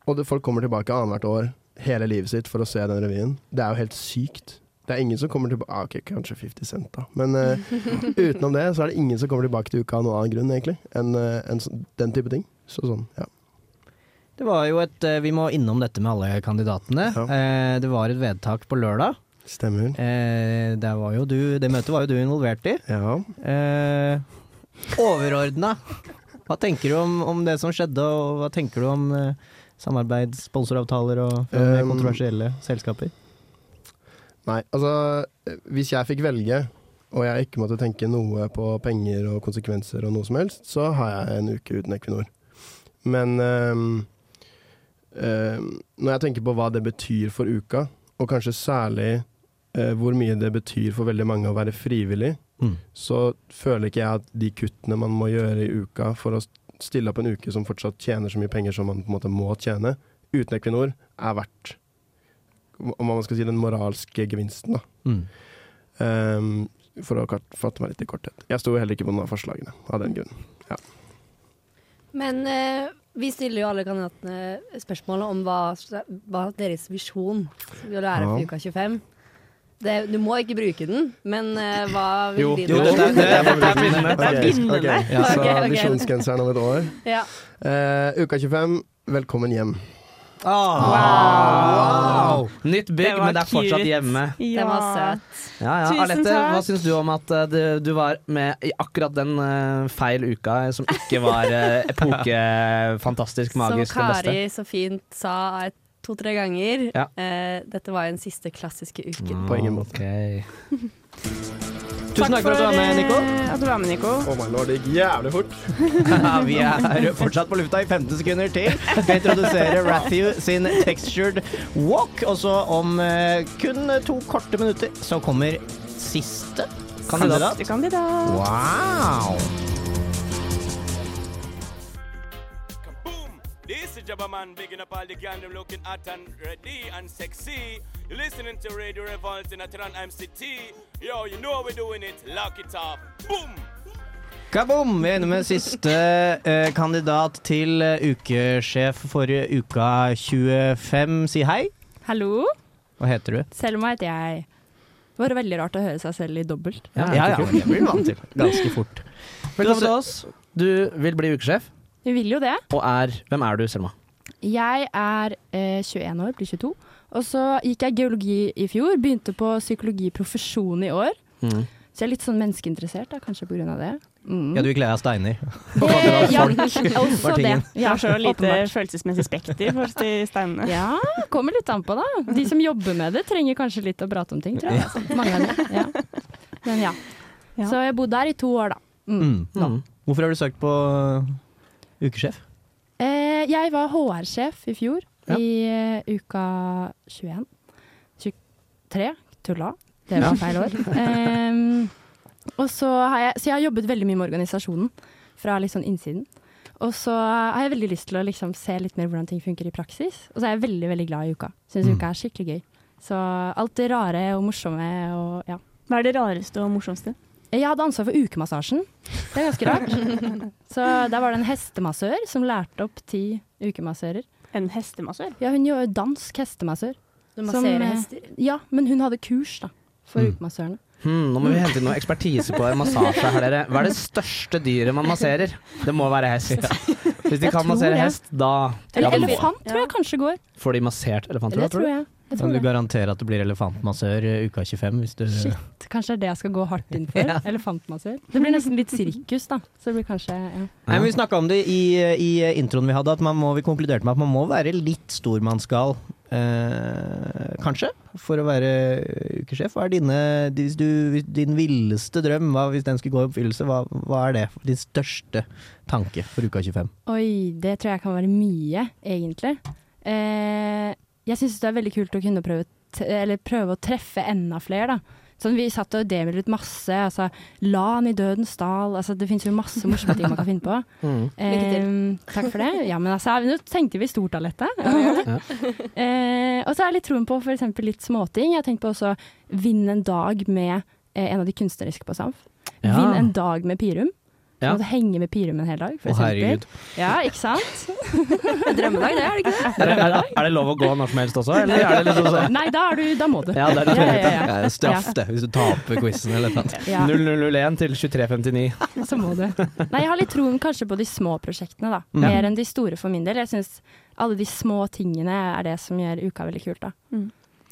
Og det, folk kommer tilbake annethvert år hele livet sitt for å se den revyen. Det er jo helt sykt. Det er ingen som kommer tilbake ah, Ok, kanskje 50 Cent, da. Men uh, utenom det så er det ingen som kommer tilbake til uka av noen annen grunn, egentlig, enn uh, enn sånn- den type ting. Så sånn, ja. Det var jo et uh, Vi må innom dette med alle kandidatene. Eh, Det var et vedtak på lørdag. Stemmer. Eh, det, var jo du, det møtet var jo du involvert i. Ja. Overordna, hva tenker du om, om det som skjedde, og hva tenker du om uh, samarbeid, sponsoravtaler og Um, kontroversielle selskaper? Nei, altså eh, Hvis jeg fikk velge, og jeg ikke måtte tenke noe på penger og konsekvenser og noe som helst, så har jeg en uke uten Equinor. Men um, um, når jeg tenker på hva det betyr for uka, og kanskje særlig uh, hvor mye det betyr for veldig mange å være frivillig, Mm. så føler ikke jeg at de kuttene man må gjøre i uka for å stille opp en uke som fortsatt tjener så mye penger som man på en måte må tjene, uten Equinor, er verdt om man skal si den moralske gevinsten, da. Mm. Um, for å fatte meg litt i korthet. Jeg sto heller ikke på noen av forslagene av den grunn. Ja. Men eh, vi stiller jo alle kandidatene spørsmål om hva, hva deres visjon vil være for Ja. uka 25. Det, du må ikke bruke den, men uh, hva vil Jo, din jo, dette er- det er bindende. Det er Ok, Okay, okay. Ja, så Ok, ok. visjonsgenseren om et år. Ja. uh, uka 25, velkommen hjem. Wow! Nytt bygg, men det er fortsatt hjemme. Den var søt. Ja, ja. Alette, hva syns du om at eh, du, du var med i akkurat den uh, feil uka som ikke var uh, epokefantastisk, magisk, Som den beste? Kari så fint sa et- to-tre ganger, Ja. eh, dette var jo den siste klassiske uken. På ingen måte. Tusen takk for at du var med, Nico. eh, at du var med, Nico. Oh my lord, det gikk jævlig fort. Vi er fortsatt på lufta i 15 sekunder til. Vi introdusere Rathew sin Textured Walk. Og så om eh, kun to korte minutter så kommer siste kandidat. Siste kandidat. Wow! Jabba Man, bigging up all the gang, them looking hot and ready and sexy. You're listening to Radio Revolt in Atran MCT. Yo, you know how we're doing it. Lock it up. Boom! Kaboom! Vi er inne med siste eh, kandidat til eh, ukesjef for uka 25. Si hei. Hallo, Hva heter du? Selma heter jeg. Det var veldig rart å høre seg selv i dobbelt. Ja, ja, ja, det blir du vant til. Ganske fort. Velkommen til oss. Du vil bli ukesjef, Vi vil jo det. og er Hvem er du, Selma? Jeg er eh, 21 år, blir 22. Og så gikk jeg geologi i fjor, begynte på psykologiprofesjon i år. Mm. Så jeg er litt sånn menneskeinteressert, da, kanskje pga. det. Mm. Ja, du gikk lei av steiner. Eh, ja, også det. Jeg Ja, Har så lite åpenbart. følelsesmessig spekter for de steinene. Ja, kommer litt an på, da. De som jobber med det, trenger kanskje litt å prate om ting, tror jeg. Mange ganger. Ja. Men ja. Så jeg bodde der i to år, da. Mm. Hvorfor har du søkt på uh, ukesjef? Eh, jeg var HR-sjef i fjor, i uh, uka 21. 23. Tulla. Det var feil år. Ehm, og så har jeg, så jeg har jobbet veldig mye med organisasjonen, fra litt sånn innsiden. Og så har jeg veldig lyst til å liksom se litt mer hvordan ting funker i praksis. Og så er jeg veldig veldig glad i uka. Syns Mm. uka er skikkelig gøy. Så alt det rare og morsomme og ja. Hva er det rareste og morsomste? Jeg hadde ansvar for ukemassasjen. Det er ganske rart. Så der var det en hestemassør som lærte opp ti ukemassører. En hestemassør? Ja, hun gjør dansk hestemassør. Du masserer eh, hester? Ja, men hun hadde kurs da, for Mm. ukemassørene. Hmm, nå må vi hente inn noe ekspertise på massasje her, dere. Hva er det største dyret man masserer? Det må være hest. Hvis de Jeg kan massere jeg. hest, da Eller ja, elefant tror jeg kanskje går. Får de massert elefanter? Det tror jeg. Kan du garantere at det blir elefantmassør uh, uka 25? Hvis du Shit, kanskje det er det jeg skal gå hardt inn for. Ja. Elefantmassør. Det blir nesten litt sirkus, da. Så det blir kanskje ja. Nei, men Vi snakka om det i, i introen vi hadde, at man må, vi konkluderte med at man må være litt stormannsgal, eh, kanskje, for å være ukesjef. Hva er dine, hvis du, hvis din villeste drøm, hva, hvis den skulle gå i oppfyllelse, hva, hva er det? Din største tanke for uka 25? Oi, det tror jeg kan være mye, egentlig. Eh, jeg syns det er veldig kult å kunne prøve, eller prøve å treffe enda flere, da. Sånn, vi satt og demolet altså la han i Dødens dal. Altså, det finnes jo masse morsomme ting man kan finne på. Mm. Eh, takk for det. Ja, men altså, nå tenkte vi stort, Alette. Ja. eh, og så er jeg litt troen på f.eks. litt småting. Jeg har tenkt på også vinne en dag med eh, en av de kunstneriske på Samf. Ja. Vinne en dag med Pirum. Ja. måtte henge med Pyrum en hel dag, for Å, herregud. Ja, ikke sant? Drømmedag, det, er det ikke det? Er, det- er, det- er det lov å gå når som helst også, eller er det liksom sånn Nei, da, er du, da må du. Ja, det er litt ja, ja, Det ja. er straff, det, hvis du taper quizen eller noe. Ja. 0001 til 2359? Så må du. Nei, jeg har litt troen kanskje på de små prosjektene, da. Mm. Mer enn de store for min del. Jeg syns alle de små tingene er det som gjør uka veldig kult, da. Mm.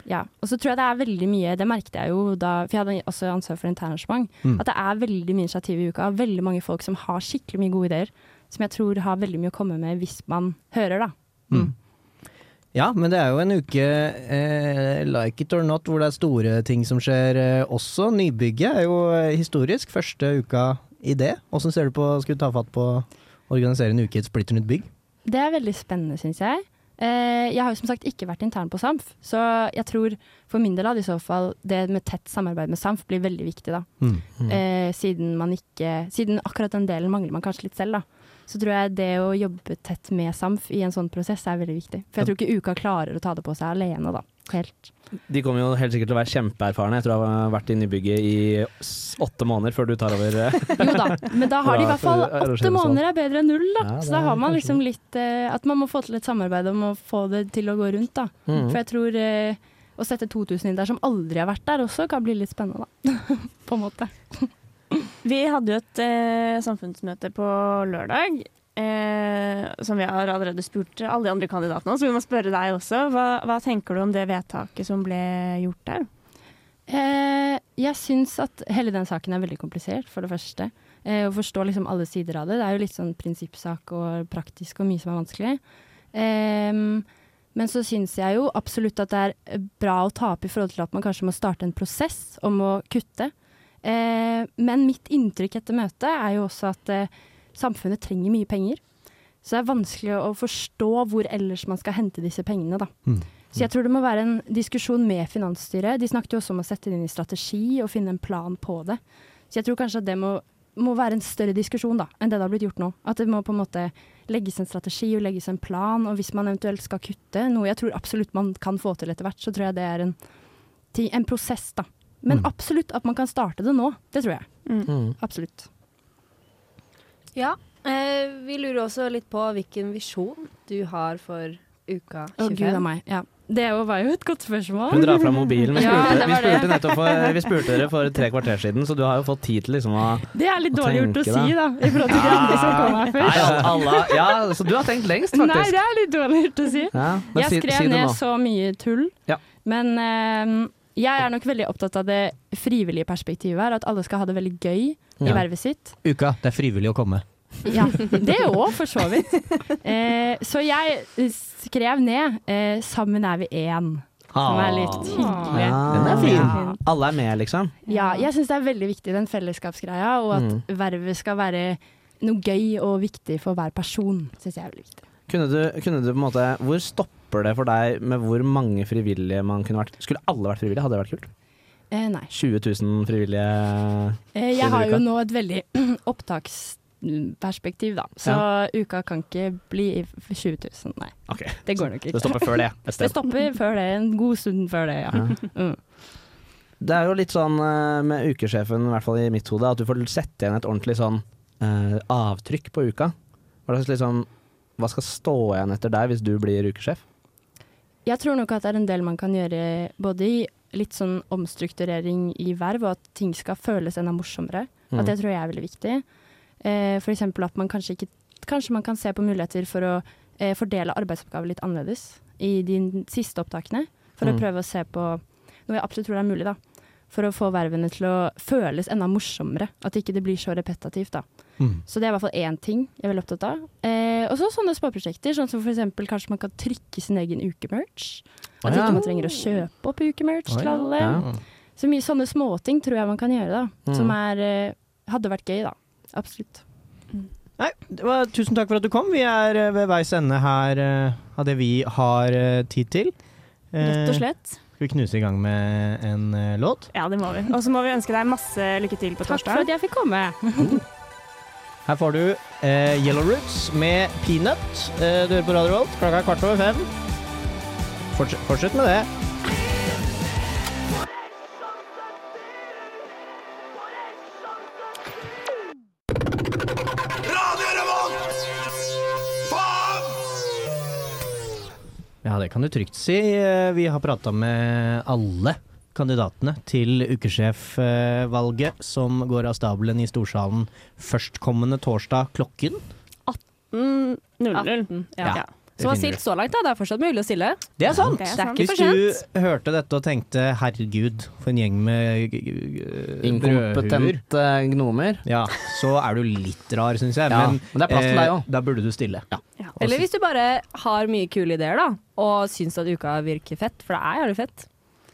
Ja. Og så tror jeg det er veldig mye, det merket jeg jo da, for jeg hadde også ansvar for internarrangement, Mm. at det er veldig mye initiativ i uka. Veldig mange folk som har skikkelig mye gode ideer. Som jeg tror har veldig mye å komme med hvis man hører, da. Mm. Ja, men det er jo en uke, eh, like it or not, hvor det er store ting som skjer eh, også. Nybygget er jo eh, historisk. Første uka i det. Åssen ser du på Skal du ta fatt på å organisere en uke i et splitter nytt bygg? Det er veldig spennende, syns jeg. Eh, jeg har jo som sagt ikke vært intern på SAMF, så jeg tror for min del hadde i så fall det med tett samarbeid med SAMF blir veldig viktig, da. Mm. Mm. Eh, siden man ikke Siden akkurat den delen mangler man kanskje litt selv, da. Så tror jeg det å jobbe tett med SAMF i en sånn prosess er veldig viktig. For jeg tror ikke uka klarer å ta det på seg alene, da. Helt. De kommer jo helt sikkert til å være kjempeerfarne. Jeg tror jeg har vært inne i bygget i åtte måneder før du tar over. eh. Jo da, men da har de i hvert fall åtte måneder er bedre enn null, da. Ja, så da har man liksom litt eh, At man må få til et samarbeid om å få det til å gå rundt, da. Mhm. For jeg tror eh, å sette 2000 inn der som aldri har vært der også, kan bli litt spennende, da. på en måte. Vi hadde jo et eh, samfunnsmøte på lørdag. Eh, som vi har allerede spurt alle de andre kandidatene om, så vi må spørre deg også. Hva, hva tenker du om det vedtaket som ble gjort der? Eh, jeg syns at hele den saken er veldig komplisert, for det første. Eh, å forstå liksom alle sider av det. Det er jo litt sånn prinsippsak og praktisk og mye som er vanskelig. Ehm, men så syns jeg jo absolutt at det er bra å ta opp i forhold til at man kanskje må starte en prosess om å kutte. Eh, men mitt inntrykk etter møtet er jo også at eh, samfunnet trenger mye penger. Så det er vanskelig å forstå hvor ellers man skal hente disse pengene, da. Mm. Så jeg tror det må være en diskusjon med finansstyret. De snakket jo også om å sette det inn i strategi og finne en plan på det. Så jeg tror kanskje at det må, må være en større diskusjon da, enn det det har blitt gjort nå. At det må på en måte legges en strategi og legges en plan, og hvis man eventuelt skal kutte, noe jeg tror absolutt man kan få til etter hvert, så tror jeg det er en, en prosess, da. Men Mm. absolutt at man kan starte det nå. Det tror jeg. Mm. Absolutt. Ja, eh, vi lurer også litt på hvilken visjon du har for uka 25. Å gud av meg. Ja. Det var jo et godt spørsmål. Hun drar fram mobilen. Vi Ja, spurte, det vi spurte, nettopp for, vi spurte dere for tre kvarter siden, så du har jo fått tid til liksom å Det er litt dårlig gjort å si, da, i forhold til de andre som kom her først. Nei, alle, alle, ja, så du har tenkt lengst, faktisk. Nei, det er litt dårlig gjort å si. Ja, jeg skrev si si ned så mye tull, Ja. men eh, jeg er nok veldig opptatt av det frivillige perspektivet her, at alle skal ha det veldig gøy Ja. i vervet sitt. Uka, det er frivillig å komme. Ja, det òg, for så vidt. Eh, så jeg skrev ned eh, 'Sammen er vi én', som er litt hyggelig. Ja, den er fin. Ja. Alle er med, liksom. Ja, jeg syns det er veldig viktig, den fellesskapsgreia, og at vervet skal være noe gøy og viktig for hver person. Syns jeg er veldig viktig. Kunne du, kunne du på en måte Hvor stopper det for deg med hvor mange frivillige man kunne vært? Skulle alle vært frivillige? Hadde det vært kult? Eh, nei. 20 000 frivillige Eh, jeg har jo nå et veldig opptaksperspektiv, da. Så uka kan ikke bli i 20 000, nei. Okay. Det går nok ikke. Det stopper før det. Det stopper før det, en god stund før det, ja. Ja. Mm. Det er jo litt sånn eh, med ukesjefen, i hvert fall i mitt hode, at du får sette igjen et ordentlig sånn uh, avtrykk på uka. Hva, liksom, hva skal stå igjen etter deg hvis du blir ukesjef? Jeg tror nok at det er en del man kan gjøre både i litt sånn omstrukturering i verv, og at ting skal føles enda morsommere. Mm. At det tror jeg er veldig viktig. Eh, eksempel at man kanskje ikke Kanskje man kan se på muligheter for å eh, fordele arbeidsoppgaver litt annerledes i de siste opptakene. For Mm. å prøve å se på noe jeg absolutt tror er mulig, da. For å få vervene til å føles enda morsommere. At ikke det blir så repetativt. da. Mm. Så det er i hvert fall én ting jeg er veldig opptatt av. Eh, og så sånne småprosjekter, sånn som for eksempel kanskje man kan trykke sin egen ukemerch. At Å, ja. ikke man trenger å kjøpe opp ukemerch Å, til ja. alle. Ja. Så mye sånne småting tror jeg man kan gjøre, da. Mm. Som er, eh, hadde vært gøy, da. Absolutt. Nei, det var, tusen takk for at du kom. Vi er eh, ved veis ende her eh, av det vi har tid til. Eh, Rett og slett. Skal vi knuse i gang med en uh, låt? Ja, det må vi. Og så må vi ønske deg masse lykke til på Takk torsdag. for at jeg fikk komme. Her får du eh, Yellow Roots med Peanut. Eh, du hører på Radio Volt. Klokka er kvart over fem. Forts fortsett med det. Ja, det kan du trygt si. Eh, Vi har prata med alle kandidatene til ukesjefvalget som går av stabelen i Storsalen førstkommende torsdag klokken 18.00. 18, ja. Ja, Som har stilt så langt, da. Det er fortsatt mulig å stille. Det er sant! Det er ikke Hvis du hørte dette og tenkte 'herregud, for en gjeng med brødhuer', Inkompetente gnomer. ja, så er du litt rar, syns jeg. Ja, men, men det er plass til deg også. da burde du stille. Eller hvis du bare har mye kule ideer, da, og syns at uka virker fett, for det er jævlig fett.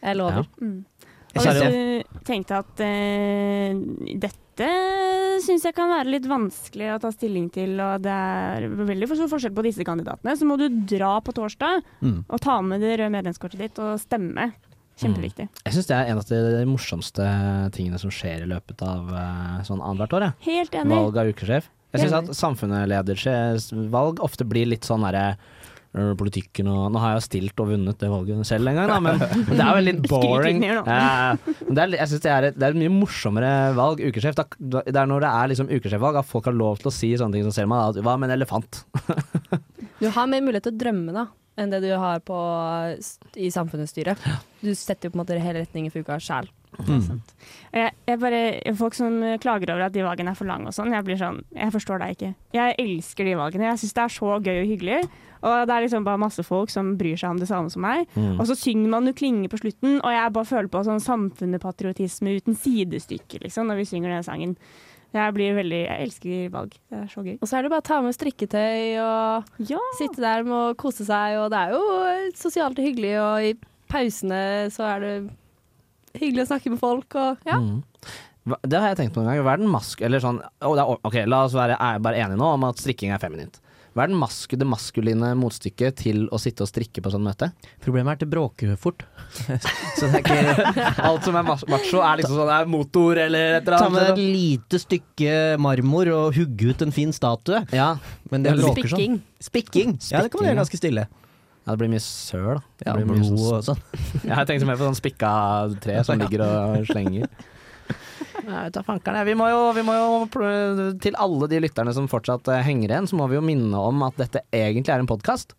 Jeg lover. Mm. Og hvis du tenkte at eh, dette syns jeg kan være litt vanskelig å ta stilling til, og det er veldig for stor forskjell på disse kandidatene, så må du dra på torsdag Mm. og ta med det røde medlemskortet ditt og stemme. Kjempeviktig. Jeg syns det er en av de morsomste tingene som skjer i løpet av eh, sånn annethvert år. jeg. Helt enig. Valg av ukesjef. Jeg syns at samfunnsledersvalg ofte blir litt sånn derre Politikken og Nå har jeg jo stilt og vunnet det valget selv en gang, da, men, men det er jo litt boring. Eh, men det er, jeg synes det er, et, det er et mye morsommere valg, ukesjef. Da, da- det er når det er liksom ukesjefvalg at folk har lov til å si sånne ting som Selma. at, hva med en elefant? Du har mer mulighet til å drømme da, enn det du har på, i samfunnsstyret. Du setter jo på en måte hele retningen for uka sjæl. Jeg, jeg bare, folk som klager over at de valgene er for lange og sånn, jeg blir sånn Jeg forstår deg ikke. Jeg elsker de valgene. Jeg syns det er så gøy og hyggelig. Og det er liksom bare masse folk som bryr seg om det samme som meg. Mm. Og så synger man jo klinger på slutten, og jeg bare føler på sånn samfunnepatriotisme uten sidestykke, liksom, når vi synger den sangen. Jeg blir veldig Jeg elsker valg. Det er så gøy. Og så er det bare å ta med strikketøy og sitte der med å kose seg, og det er jo sosialt og hyggelig, og i pausene så er det hyggelig å snakke med folk og ja. Mm. Det har jeg tenkt på en gang. Hva er den mask... Eller sånn oh, det er, Ok, la oss være er bare enige nå om at strikking er feminint. Hva er den mask, det maskuline motstykket til å sitte og strikke på sånn møte? Problemet er at det bråker fort. Så det er ikke Alt som er macho, er liksom sånn er motor eller et eller Ta med et lite stykke marmor og hugge ut en fin statue. Ja. Men det bråker sånn. Spikking. Ja, det kan man gjøre ganske stille. Ja, det blir mye søl. Det Ja, blod blod og sånn. Ja, jeg tenkte mer på sånn spikka tre som ligger og slenger. Jeg. Vi må jo, vi må jo Til alle de lytterne som fortsatt eh, henger igjen, så må vi jo minne om at dette egentlig er en podkast.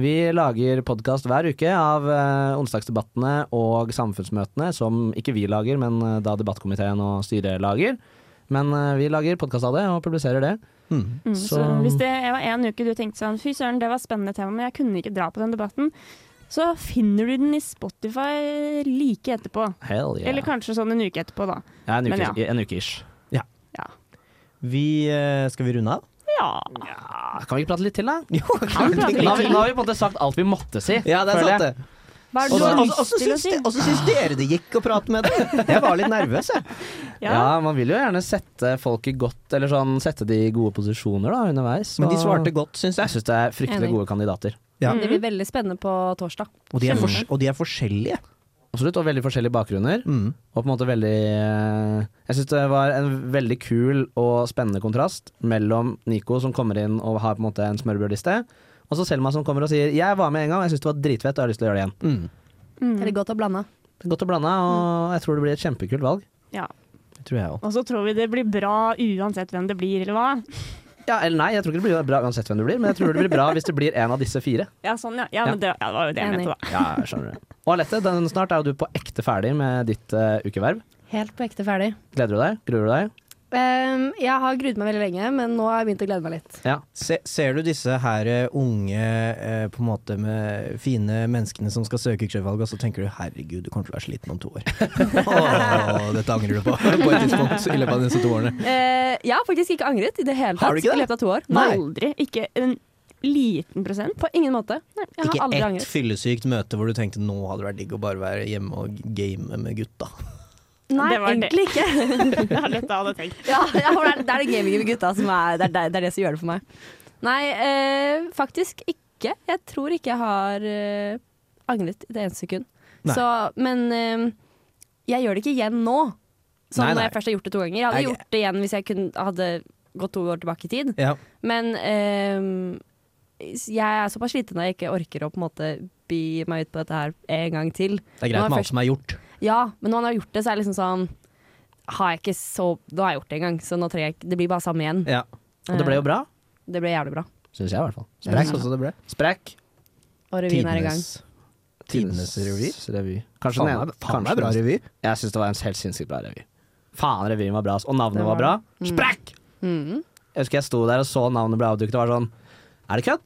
Vi lager podkast hver uke av eh, onsdagsdebattene og samfunnsmøtene, som ikke vi lager, men eh, da debattkomiteen og styret lager. Men vi lager podkast av det og publiserer det. Mm, så hvis det var en uke du tenkte sånn fy søren, det var spennende tema, men jeg kunne ikke dra på den debatten, så finner du den i Spotify like etterpå. Hell yeah. Eller kanskje sånn en uke etterpå, da. Ja, en uke, Men ja. en uke ish. Ja. Vi, eh, skal vi runde av? Ja. Kan vi ikke prate litt til, da? Jo, Kan prate litt Nå har vi, til. nå har vi på en måte sagt alt vi måtte si. Ja, det er sant, det. Hva er det Og du har så- lyst til å si? og så syns dere det gikk å prate med dem. Jeg var litt nervøs, jeg. Ja. man vil jo gjerne sette folk i godt Eller sånn sette de i gode posisjoner da underveis. Men de svarte godt, syns jeg. Jeg syns det er fryktelig Enig. gode kandidater. Ja. Det blir veldig spennende på torsdag. Og de er, for, og de er forskjellige. Absolutt, og veldig forskjellige bakgrunner. Mm. Og på en måte veldig eh, Jeg syns det var en veldig kul og spennende kontrast mellom Nico som kommer inn og har på en måte en smørbrødliste, og så Selma som kommer og sier 'jeg var med en gang, og jeg syns det var dritfett og jeg har lyst til å gjøre det igjen'. Mm. Er Eller godt å blande? Det er Godt å blande, og jeg tror det blir et kjempekult valg. Ja. Det tror jeg òg. Og så tror vi det blir bra uansett hvem det blir, eller hva? Ja, eller nei, jeg tror ikke det blir bra uansett hvem du blir, men jeg tror det blir bra hvis det blir en av disse fire. Ja, sånn, ja. Ja, men det, ja, det var jo det jeg mente, da. Ja, jeg skjønner det. Og Alette, den, snart er jo du på ekte ferdig med ditt uh, ukeverv. Helt på ekte ferdig. Gleder du deg? Gruer du deg? Ehm, jeg har grudd meg veldig lenge, men nå har jeg begynt å glede meg litt. Ja. Se, ser du disse her eh, unge, eh, på en måte med fine menneskene som skal søke yrkesvalg, og så tenker du herregud, du kommer til å være sliten om to år. Åh, dette angrer du på på et tidspunkt i løpet av disse to årene. Uh, jeg har faktisk ikke angret i det hele Har tatt du ikke det? i løpet av to år. Nei. Aldri. Ikke en liten prosent. På ingen måte. Jeg har Ikke aldri ett fyllesykt møte hvor du tenkte nå hadde det vært digg å bare være hjemme og game med gutta. Nei, Det var det. egentlig ikke. Det er å ha det tenkt. ja, ja, det er det gamingen med gutta som er det, er det, er det som gjør det for meg. Nei, eh, faktisk ikke. Jeg tror ikke jeg har eh, angret i det eneste sekund. Så, men eh, jeg gjør det ikke igjen nå. Sånn Nei, nei. når jeg først har gjort det to ganger. Jeg hadde Jeg- gjort det igjen hvis jeg kunne, hadde gått to år tilbake i tid. Ja. Men eh, jeg er såpass sliten at jeg ikke orker å på en måte by meg ut på dette her en gang til. Det er greit med alt som er gjort. Ja, men når man har gjort det, så er det liksom sånn har jeg ikke så Da har jeg gjort det en gang, så nå trenger jeg ikke Det blir bare samme igjen. Ja. Og det ble jo bra, Det ble jævlig bra. syns jeg i hvert fall. Sprekk. det ble. Sprekk. Og revyen er i gang. Tidenes revy. revy. Kanskje Faen, den det ene- faen, det er bra revy. Jeg syns det var en helt sinnssykt bra revy. Faen, revyen var bra. Og navnet var var bra. Mm. Sprekk! Mm. Jeg husker jeg sto der og så navnet ble avduket og var sånn Er det kødd?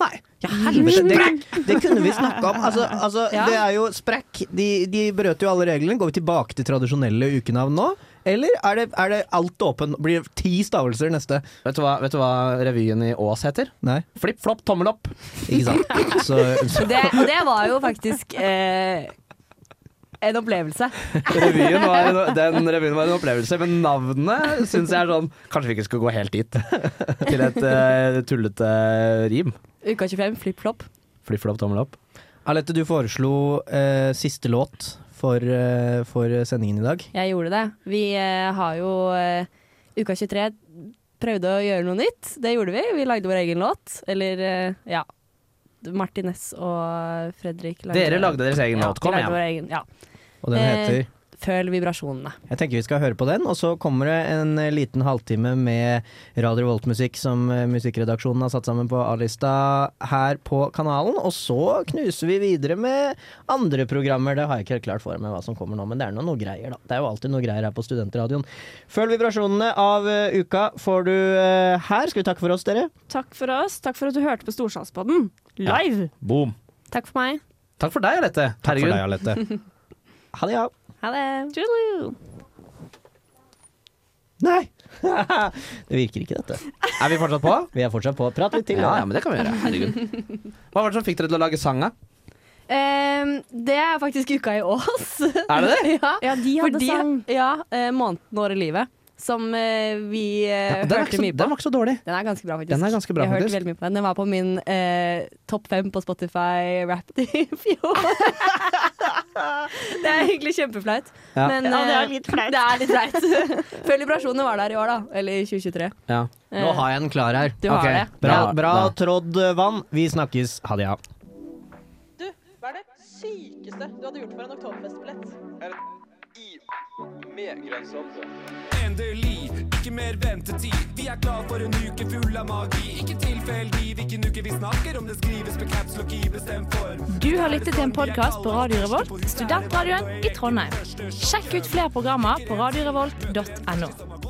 Nei. Ja, helvete, det, det kunne vi snakka om. Altså, altså Ja. Det er jo sprekk. De, de brøt jo alle reglene. Går vi tilbake til tradisjonelle ukenavn nå? Eller er det, er det alt åpen? Blir det ti stavelser neste? Vet du hva, vet du hva revyen i Ås heter? Nei. Flipp, flopp, tommel opp. Ikke sant. Så, så. Det, og det var jo faktisk eh, en opplevelse. Revyen var, den revyen var en opplevelse, men navnet syns jeg er sånn Kanskje vi ikke skal gå helt dit. Til et eh, tullete rim. Uka 25, flipp-flopp. Flipp, flopp, tommel opp. Alette, du foreslo eh, siste låt for, eh, for sendingen i dag. Jeg gjorde det. Vi eh, har jo eh, Uka 23 prøvde å gjøre noe nytt. Det gjorde vi. Vi lagde vår egen låt. Eller, eh, ja. Martin Næss og Fredrik Dere lagde deres egen ja, låt. Kom igjen. Ja. Og den Eh, heter føl vibrasjonene. Jeg tenker vi skal høre på den, og så kommer det en eh, liten halvtime med Radio Volt-musikk som eh, musikkredaksjonen har satt sammen på A-lista her på kanalen. Og så knuser vi videre med andre programmer. Det har jeg ikke helt klart for meg hva som kommer nå, men det er nå noe greier, da. Det er jo alltid noe greier her på Studentradioen. Følg vibrasjonene av eh, uka får du her. Skal vi takke for oss, dere? Takk for oss. Takk for at du hørte på Storsalspodden live. Boom. Takk for meg. Takk for deg, Alette. Takk for deg, Alette. Ha det, ja. Ha det. Nei! det virker ikke, dette. Er vi fortsatt på? Vi er fortsatt på. Prat litt til. Ja, ja, men det kan vi gjøre. Herregud. Hva var det som fikk dere til å lage sang, da? Ehm, det er faktisk uka i Ås. Er det det? ja. Ja, de hadde Fordi- sang. Ja, uh, Måneden, året, livet. Som uh, vi uh, Ja, hørte så, mye på. den var ikke så dårlig. Den er ganske bra, faktisk. Den er ganske bra, jeg hørte faktisk. veldig mye på den. Den var på min topp fem på Spotify-rap i fjor. det er egentlig kjempeflaut. Ja. Men Ja, det er eh, litt flaut. Det er litt flaut. Før liberasjonene var der i år, da. Eller i 2023. Ja. Nå har jeg den klar her. Du har det. Bra, bra trådd vann. Vi snakkes. Ha det, ja. Du, hva er det sykeste du hadde gjort for en oktoberfestbillett? Med grensehandel. Endelig, ikke mer ventetid. Vi er klar for en uke full av magi. Ikke tilfeldig hvilken uke vi snakker om. Det skrives på caps lock i bestemt form. Du har lyttet til en podkast på Radio Revolt, studentradioen i Trondheim. Sjekk ut flere programmer på radiorevolt.no.